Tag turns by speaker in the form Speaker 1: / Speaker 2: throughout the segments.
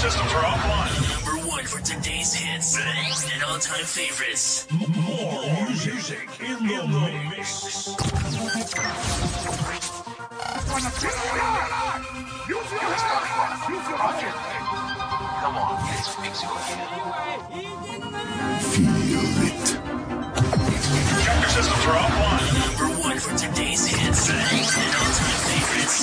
Speaker 1: systems are offline.
Speaker 2: Number one for today's hits and all time favorites.
Speaker 1: More music in the, in the mix.
Speaker 3: Come on, let's fix you again.
Speaker 4: Feel it.
Speaker 1: Check your systems are offline.
Speaker 2: Number one for today's hits and
Speaker 5: all time favorites.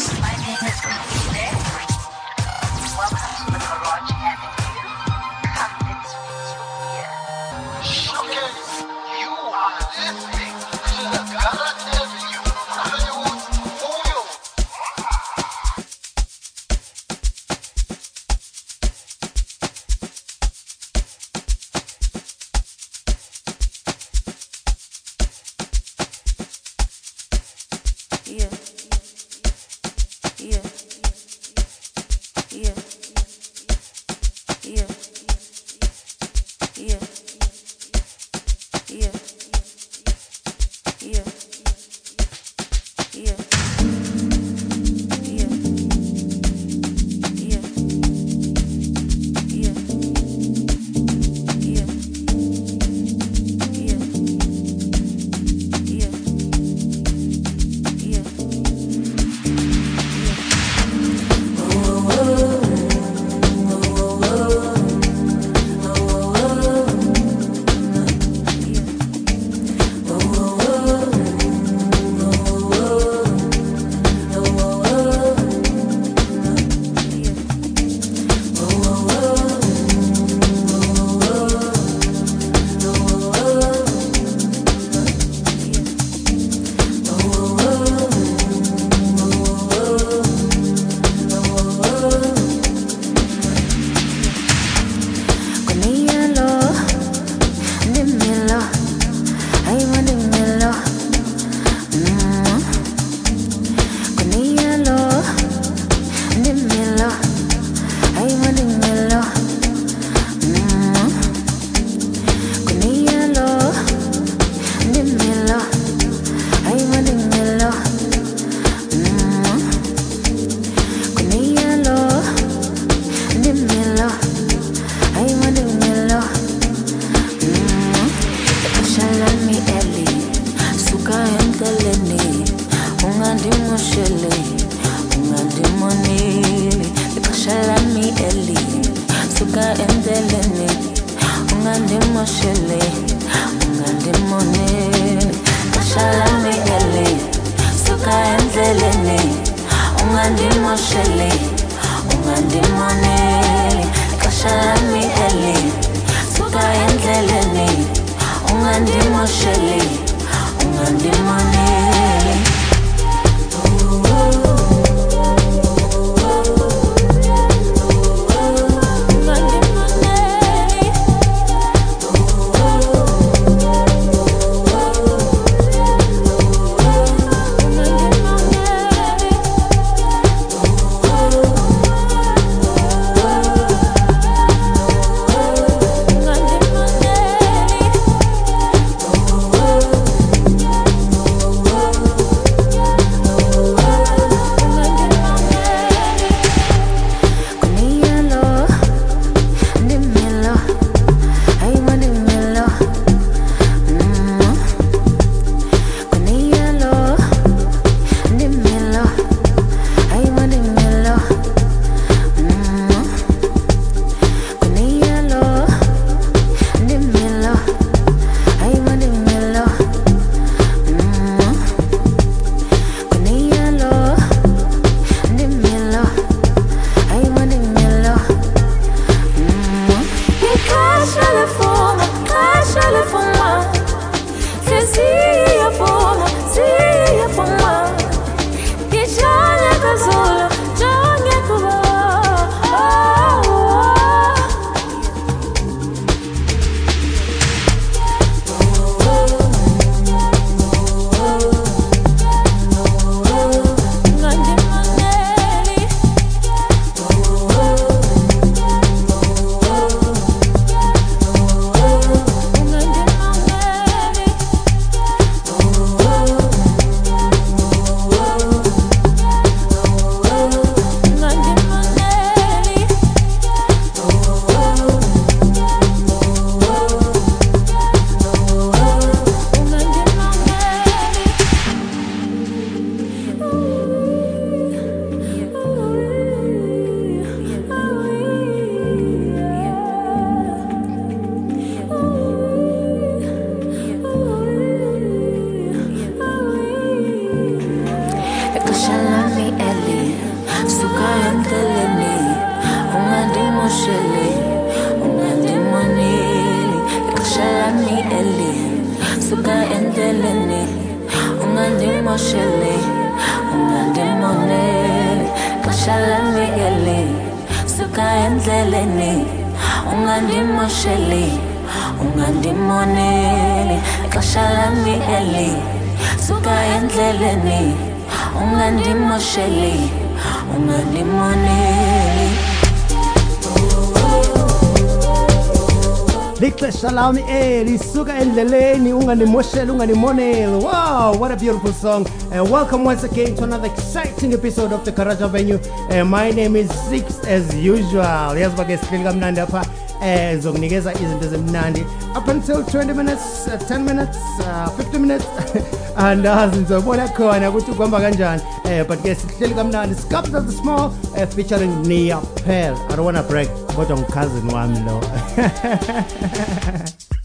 Speaker 5: neli ungandimosheli ungalimoneli lixesha lami eli suka endleleni
Speaker 6: unganimosheli unganimoneli wow what a beautiful song. And welcome once again to another exciting episode of the garage avenue uh, my name is six as usual. Yes bagesipili kamnandi apha. eh ngizokunikeza izinto ezimnandi. Up until 20 minutes uh, 10 minutes uh, 50 minutes. Andazi nizobona khona ukuthi kuhamba kanjani. Eh but ke sihleli kamnandi. Scabs at the small uh, featuring Nia Pearl. I don't wanna break kodwa ngikazini wami lo.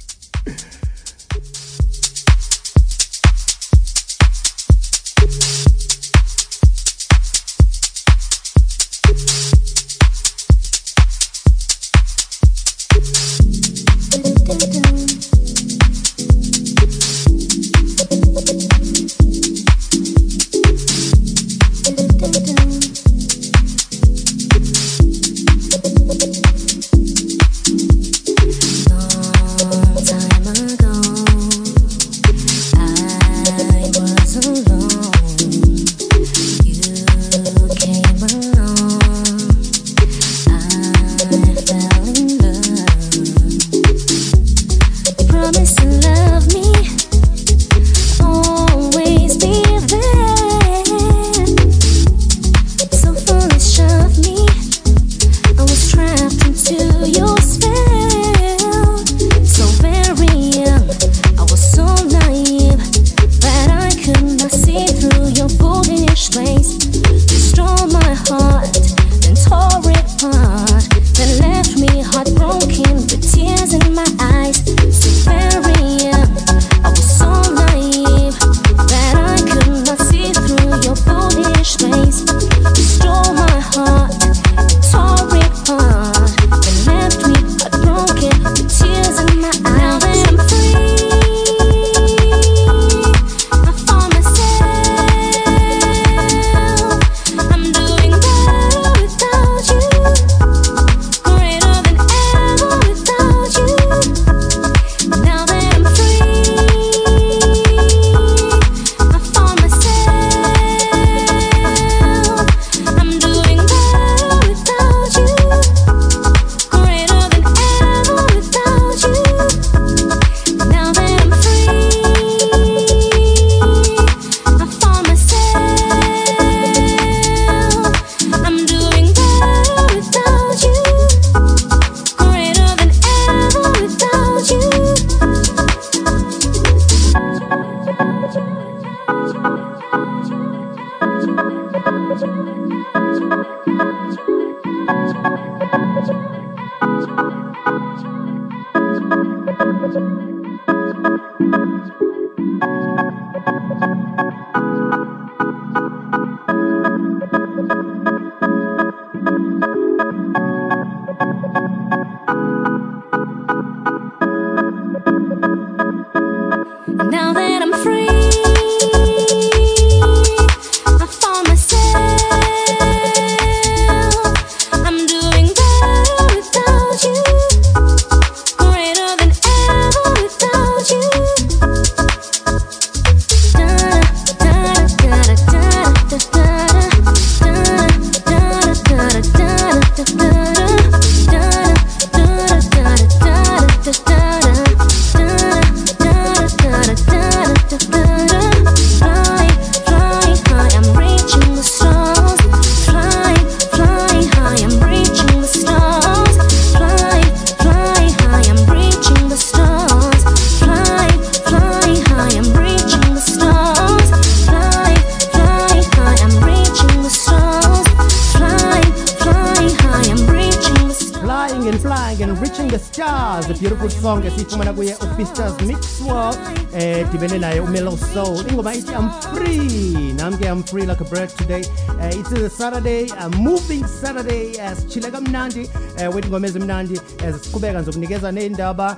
Speaker 7: a today uh, it's a saturday a moving saturday uh, sichile kamnandi uh, wethi ngoma ezimnandi uh, siqhubeka ngizokunikeza ney'ndaba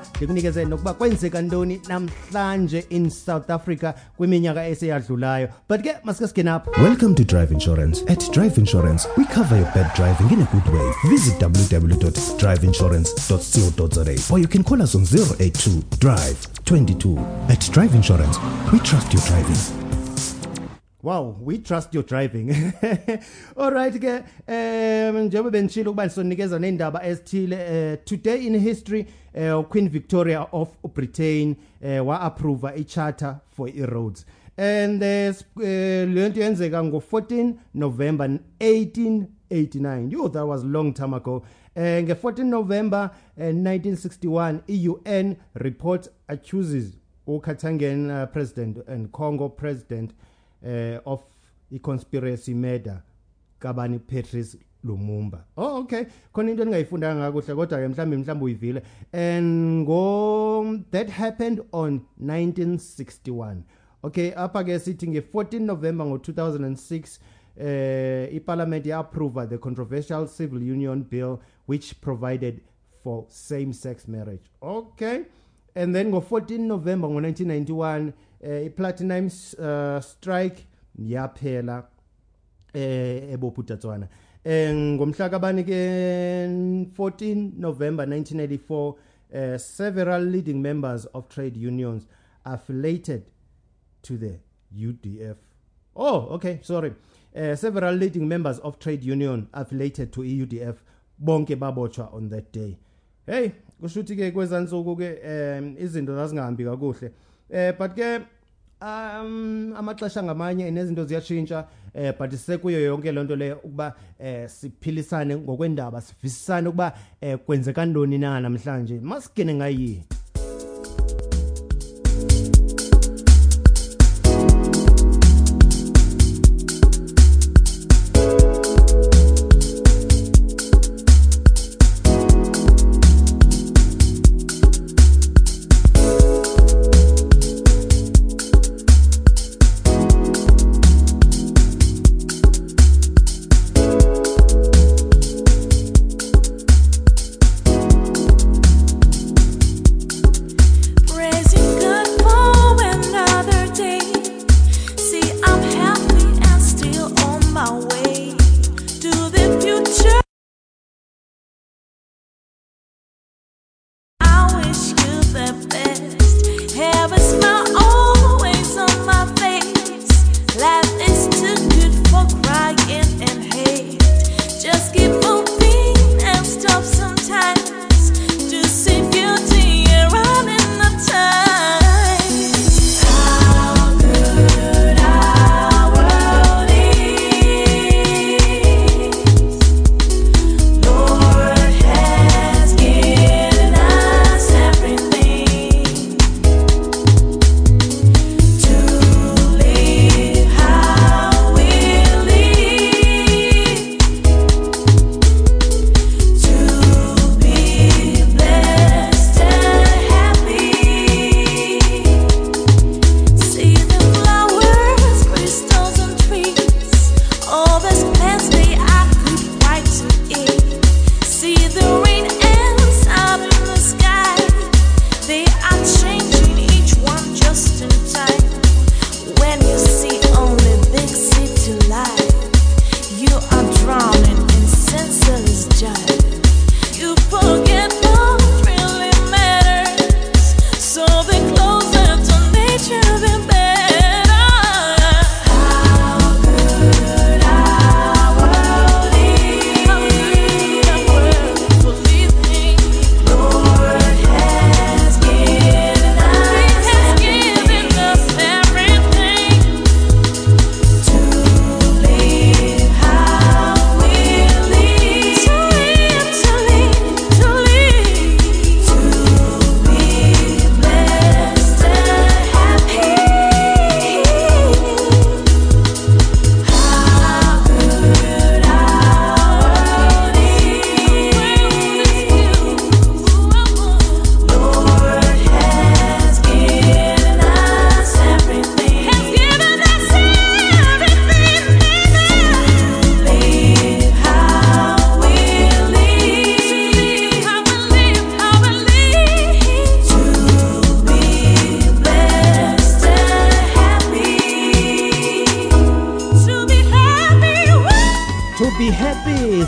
Speaker 7: nokuba kwenzeka ntoni namhlanje in south africa kwiminyaka eseyadlulayo but ke masike singene
Speaker 8: Welcome to Drive Insurance. At Drive Insurance, we cover your bad driving in a good way. Visit www.driveinsurance.co.za or you can call us on 082 Drive 22. At Drive Insurance, we trust your driving.
Speaker 7: Wow, we trust your driving. Alright ke um njengoba benitshilo ukuba sizonikeza nendaba ezithile eh, today in history uh, Queen Victoria of Britain uh, wa approve i charter for i roads and uh, lento yenzeka ngo 14 November 1889 yo that was long time ago. Uh, nge 14 November uh, 1961 i-UN report accuses uKatangen uh, president and Congo president Eh, of the conspiracy murder kabani Patrice Lumumba. Oh okay. Khona into engingayifundanga kakuhle kodwa ke mhlambe uyivile. And that happened on 1961 okay apha ke sithi nge-14 november ngo-2006 uh, eh, ipalamente approved the controversial civil union bill which provided for same-sex marriage. Okay. And then ngo-14 november ngo-1991 eh iplatinum eh, strike yaphela eh ebopha uDatswana eh ngomhla kabani ke 14 November 1984 uh, eh, several leading members of trade unions affiliated to the UDF oh okay sorry. Uh, several leading members of trade union affiliated to EUDF bonke babotshwa on that day. Hey kusho ukuthi ke kwezansuku ke um izinto zazingahambi kakuhle. Eh but ke um amaxesha ngamanye nezinto ziyashintsha eh but sekuyo yonke lonto le ukuba eh siphilisane ngokwendaba sivisisane ukuba eh kwenzeka ntoni na namhlanje. Masigene ngayi
Speaker 5: lovers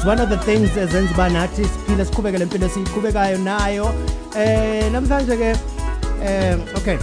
Speaker 7: one of the things ezenza uba nathi siphile siqhubeke le mpilo siyiqhubekayo nayo. Eh namhlanje ke eh okay.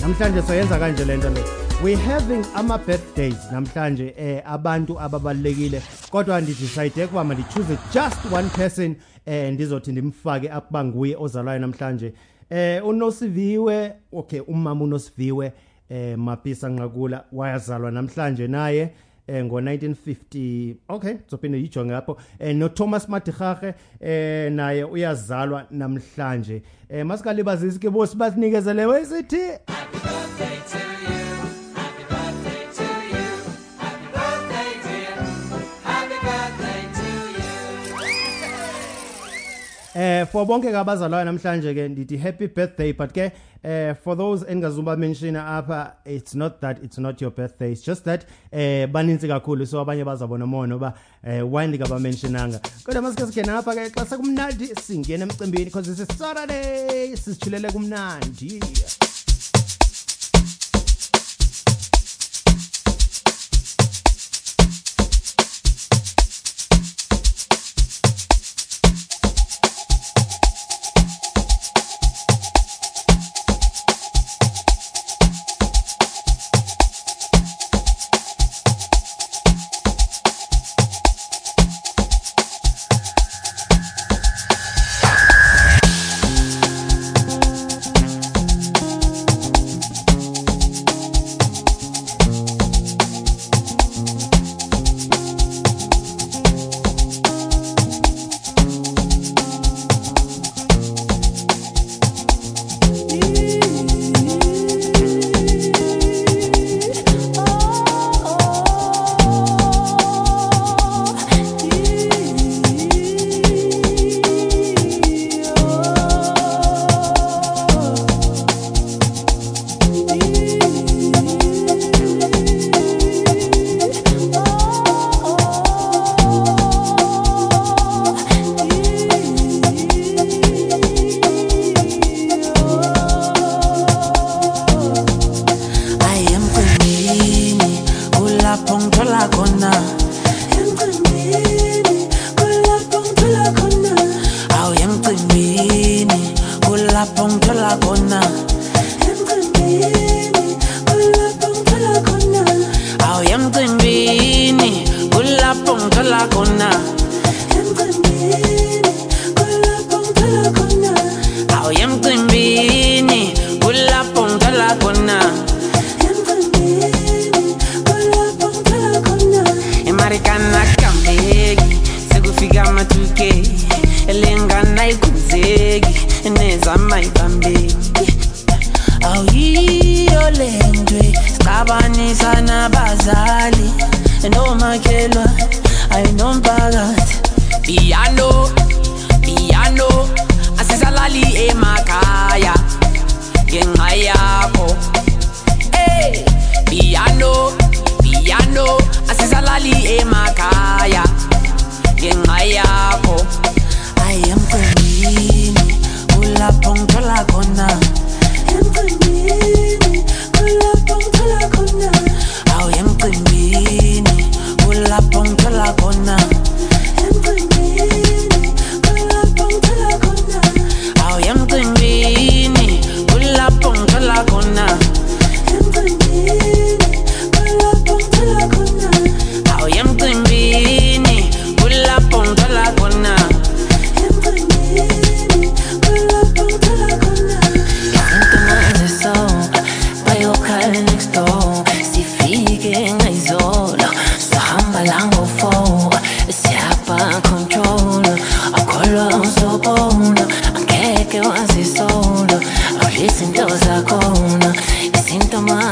Speaker 7: Namhlanje soyenza kanje lento le. We having ama birthdays namhlanje eh abantu ababalekile kodwa ndidecide ukuba mandichoose just one person eh ndizothi ndimfake akuba nguye ozalwayo namhlanje. Eh unosiviwe okay umama unosiviwe eh mapisa nqakula wayazalwa namhlanje naye. eh ngo1950 okay sophinde yijonge lapho. Eh no Thomas Madigache eh naye uyazalwa namhlanje. Eh masikalibazisi ke bosi basinikezele wesithi Eh for bonke ke abazalwayo namhlanje ke ndithi happy birthday but ke eh for those engazuba mention apha it's not that it's not your birthday it's just that eh baninzi kakhulu. So abanye bazabona mono ba eh wine ka ba mentionanga. Kodwa masike sikhe napha ke xa sekumnandi singena emcimbini because it's a Saturday sisichilele kumnandi.
Speaker 9: ayemcimbini que lo ama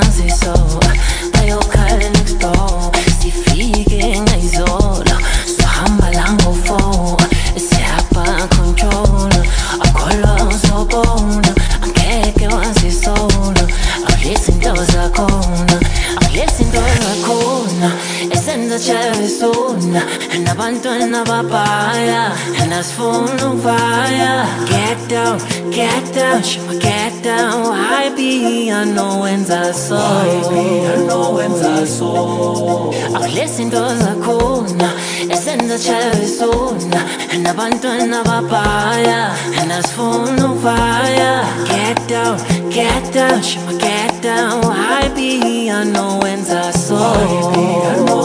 Speaker 9: akulesi into zakhona esenza chalesona nabantwana babhaya nasifuna ukuvaya get down get down shima get down. Why be anowenza so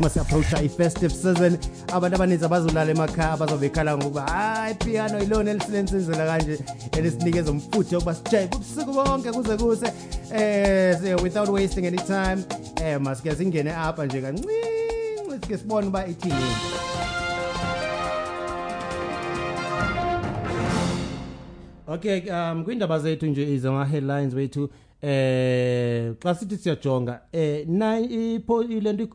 Speaker 7: njengoba si-approacha i-festive season. Abantu abaninzi abazolala emakhaya abazobe bekhala ngokuba hayi piano ilona elisilensinzela kanje elisinikeza umfutho yokuba sijayive ubusuku bonke kuze kuse. Eh so without wasting any time. Eh masike singene apha nje kancinci sike sibone uba ithini. Okay um kwindaba zethu nje izama headlines wethu eh xa sithi siyajonga eh na ipo ilento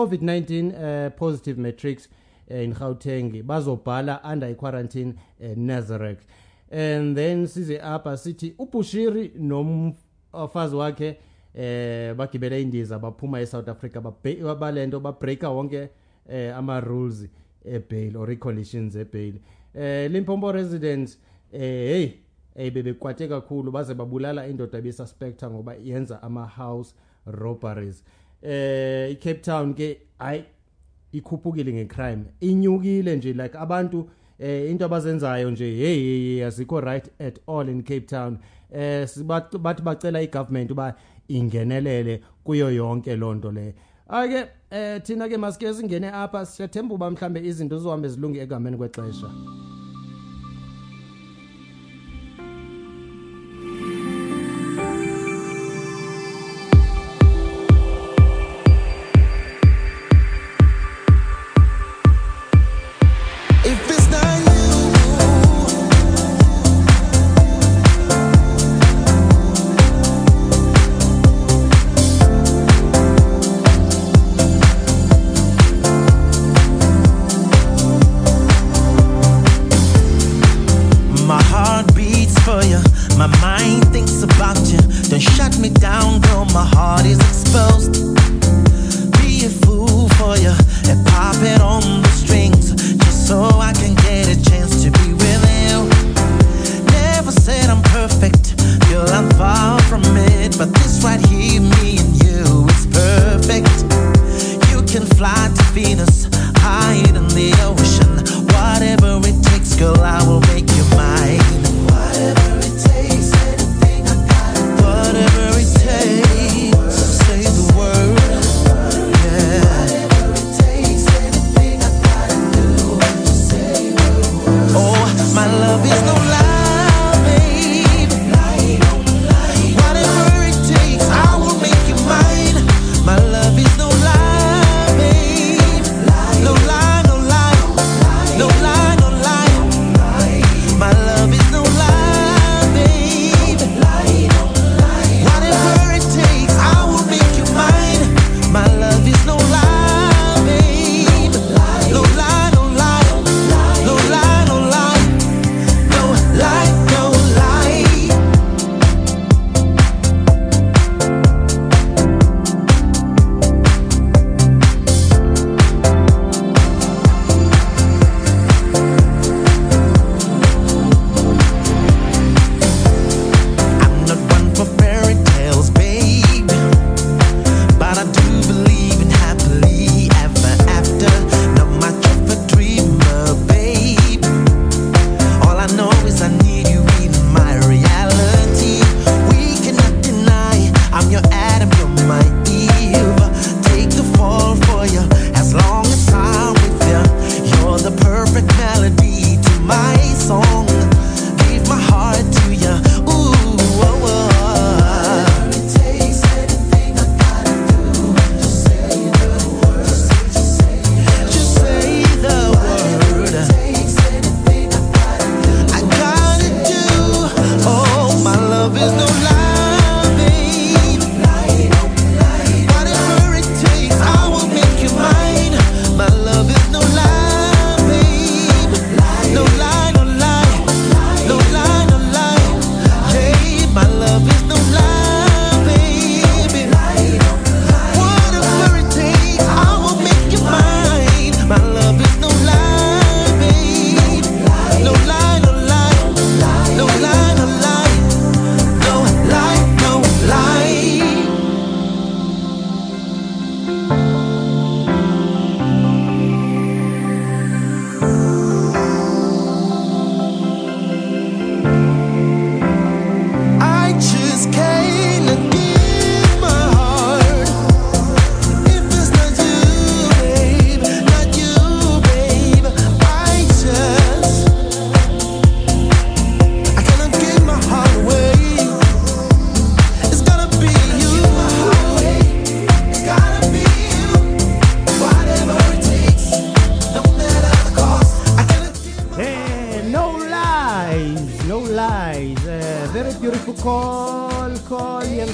Speaker 7: COVID-19 eh, positive metrics eh, in Gauteng. Bazobhala under quarantine eh, Nazareth. And then size apha sithi uBushiri nomfazi wakhe eh bagibela indiza baphuma eSouth Africa babe- balento babreaka wonke eh ama rules ebail or conditions ebail. Eh Limpopo residents eh hey eh bebekwate kakhulu baze babulala indoda besuspecta ngoba yenza ama house robberies. eh iCape Town ke ay ikhuphukile ngecrime. Inyukile nje like abantu eh into abazenzayo nje hey hey azikho right at all in Cape Town. Eh sibat- bathi bacela igovernment uba ingenelele kuyo yonke lonto le. Ake eh thina ke masike singene apha siyathemba uba mhlambe izinto zizohambe zilunge egameni kwexesha.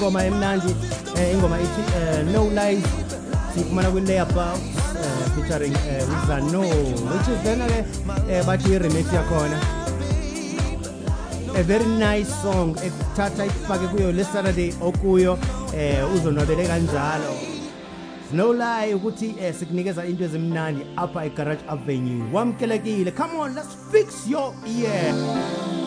Speaker 7: Call yengoma emnandi eh, ingoma ithi eh, no lies sifumana kwi-layabout uh, featuring uh, wizano which is then ke uh, bathi i-remix yakhona. A very nice song ekuthatha ikufake kuyo le saturday okuyo eh uzonwabele kanjalo. No lie ukuthi eh, sikunikeza into ezimnandi apha egarage avenue. Wamkelekile. Come on let's fix your ear.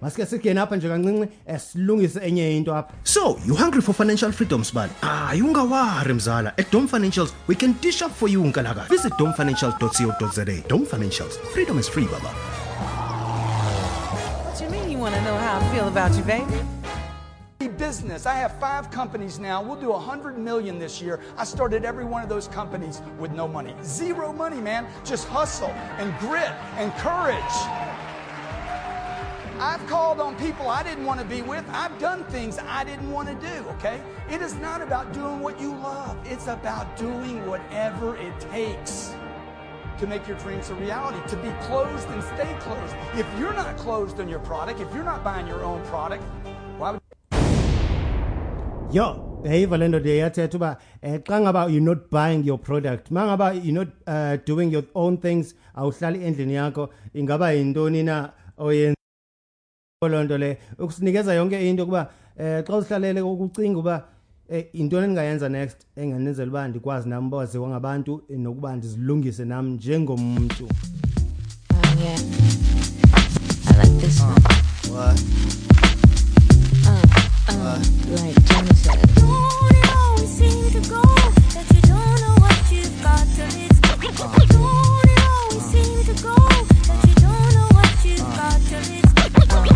Speaker 7: Masike singene apha nje kancinci eh, silungise enye into apha
Speaker 8: So, you hungry for financial freedom, Sibali? Ah, ungawari mzala. At Dom Financials, we can dish up for you nkalaka. Visit domfinancials.co.za. Dom Financials. Freedom is free, baba.
Speaker 9: What you mean you want to know how I feel about you, baby?
Speaker 10: business. I have five companies now. We'll do a 100 million this year. I started every one of those companies with no money. Zero money, man. Just hustle and grit and courage. I've called on people I didn't want to be with. I've done things I didn't want to do, okay? It is not about doing what you love. It's about doing whatever it takes to make your dreams a reality, to be closed and stay closed. If you're not closed on your product, if you're not buying your own product, why would
Speaker 7: yo eyiva le ndoda yathetha uba ngaba you're not buying your product ma ngaba you're not uh, doing your own things awuhlali endlini yakho ingaba yintoni na lolonto le. Ukusinikeza yonke into kuba eh xa usihlalele ukucinga uba eh, intoni engayenza next enganenzela uba ndikwazi nami baziwa ngabantu nokuba ndizilungise nami njengomuntu
Speaker 11: oh, yeah. I like this one.
Speaker 12: Uh, what
Speaker 11: uh, uh, uh. like Jenny said.
Speaker 5: Don't it always seem to go that you
Speaker 12: don't know what you've got till it's uh, don't it always uh, seem to go that you don't know what you've uh, got till it's Oh.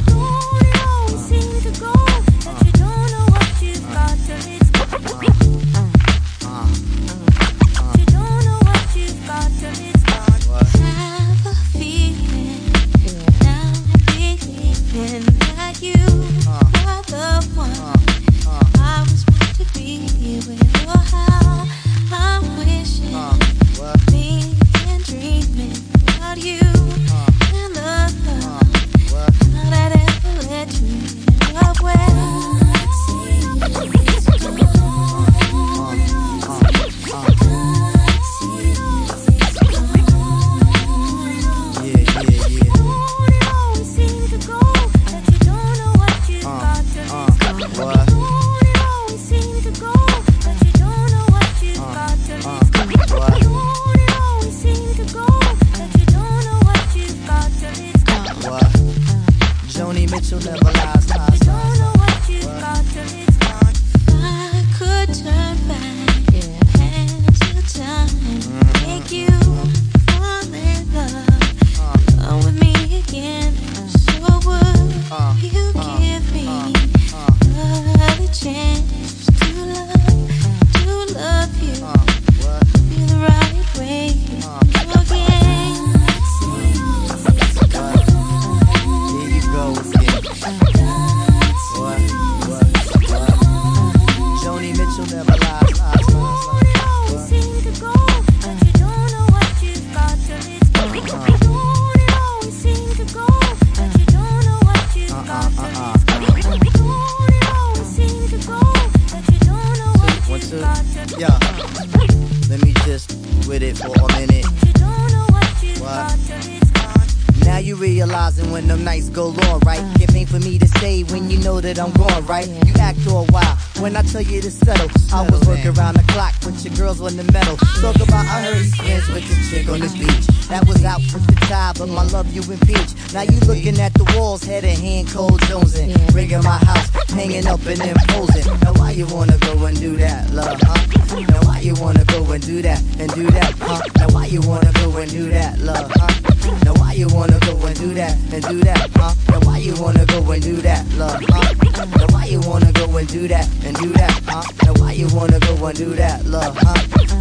Speaker 12: Do that and do that, huh? Now why you wanna go and do that, love, huh? Now why you wanna go and do that and do that, huh? Now why you wanna go and do that, love, huh?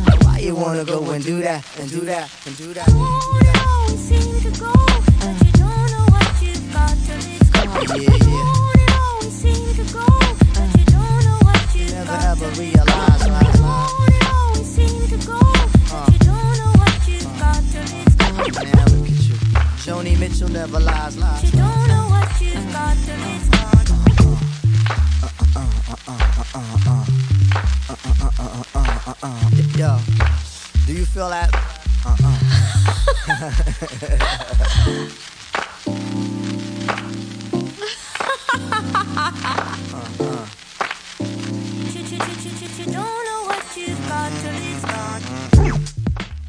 Speaker 12: Now why you wanna go and do that and do that and do that? Yeah, yeah. Never ever realize, right? Mitchell never lies. lies. She don't know what she's got till it's gone. Yo, do you feel that? Uh-uh.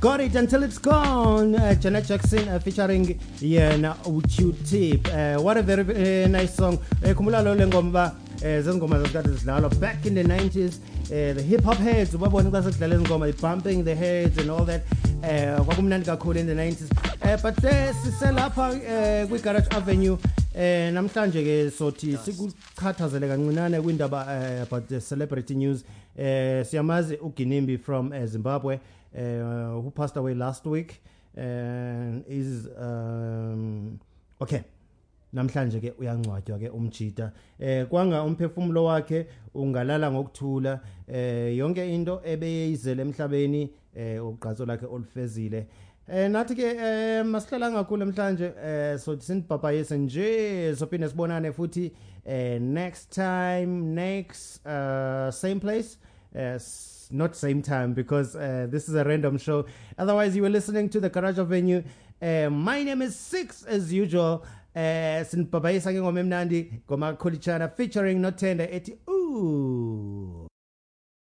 Speaker 7: Got it until it's gone. Uh, Janet Jackson uh, featuring yena uQ-Tip. Uh, what a very, very nice song. Uh, khumbula lo le ngoma ba eh zengoma zasikade zidlalwa back in the 90s uh, the hip hop heads babona xa sekudlala izingoma bumping the heads and all that. Kwakumnandi kakhulu in the 90s eh but siselapha kwi-garage avenue. Eh namhlanje ke sothi sikuchathazele kancinane kwindaba about the celebrity news. Eh siyamazi uginimbi from zimbabwe. uh, who passed away last week and is um, okay. Namhlanje ke uyangcwatywa ke umjida eh kwanga umphefumulo wakhe ungalala ngokuthula. Eh yonke into ebeyizele emhlabeni eh uqhazo lakhe olufezile. Eh nathi ke eh masihlala ngakhulu namhlanje eh so sinibhabhayise nje sophinde sibonane futhi eh next time next uh same place uh, s- not same time because uh, this is a random show. Otherwise, you were listening to the Garage Avenue. Uh, my name is Six as usual. Uh, sinibhabhayisa ke ngoma emnandi ngoma Kholichana featuring Notenda ethi ooh.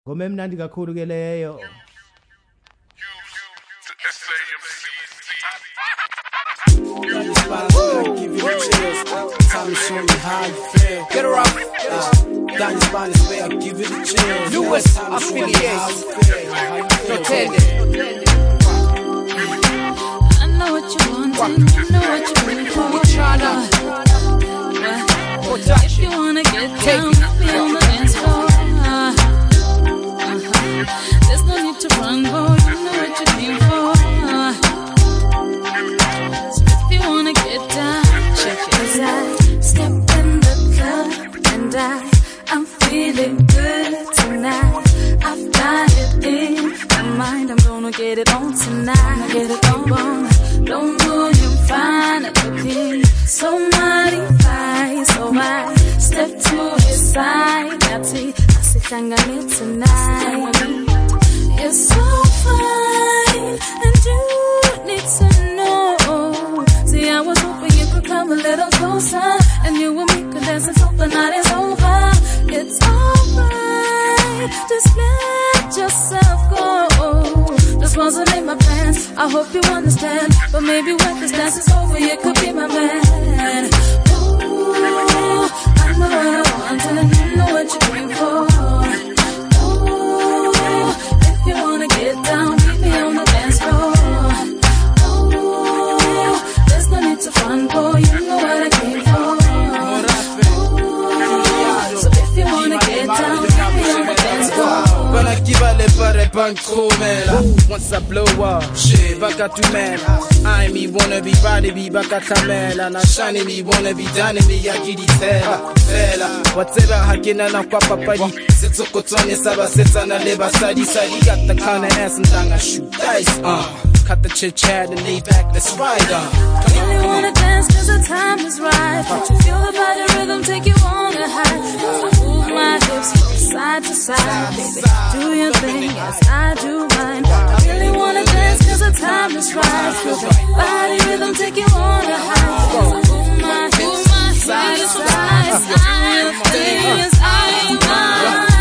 Speaker 7: Ngoma emnandi kakhulu ke leyo.
Speaker 13: Time to show you how you feel. Get her up. Uh, down your spine is where I give you the chills.
Speaker 14: Lewis
Speaker 13: Time to show you
Speaker 14: affiliate.
Speaker 13: how you feel, how you feel.
Speaker 14: Pretending.
Speaker 15: I know what you want, I know what you're waiting for.
Speaker 14: We tryna
Speaker 15: If you wanna get down, meet me on the dance floor. Uh, uh-huh. There's no need to run, boy. Get on. Don't you. So I step to his side. Asihlangane tonight. You're so I hope you understand, but maybe when this dance is over, you could be my man. Ooh, I know what I want, and you know what you came for. Ooh, if you wanna get down, meet me on the dance floor. Ooh, there's no need to front, boy, you know what I came for. Ooh, so if you wanna get down, meet me on the dance floor.
Speaker 13: Pare bankomela Once I blow up, shit, baka tumela I me wanna be body be baka kamela Na shani me wanna be done me ya gidi tela Tela, whatever hakina na kwa papadi Setso kotone saba setsa na leba sadi sadi. Got the kind of ass and danga shoot dice, uh. Cut the chit chat and lay back, let's ride, uh. Come
Speaker 15: Really wanna dance cause the time is right. Feel the body rhythm take you on a high? Move my hips side to side, baby. Do your thing as I do mine. I really wanna dance cause the time is right. Feel the body rhythm take you on a high. Move my hips side to side. Do your thing as I do mine.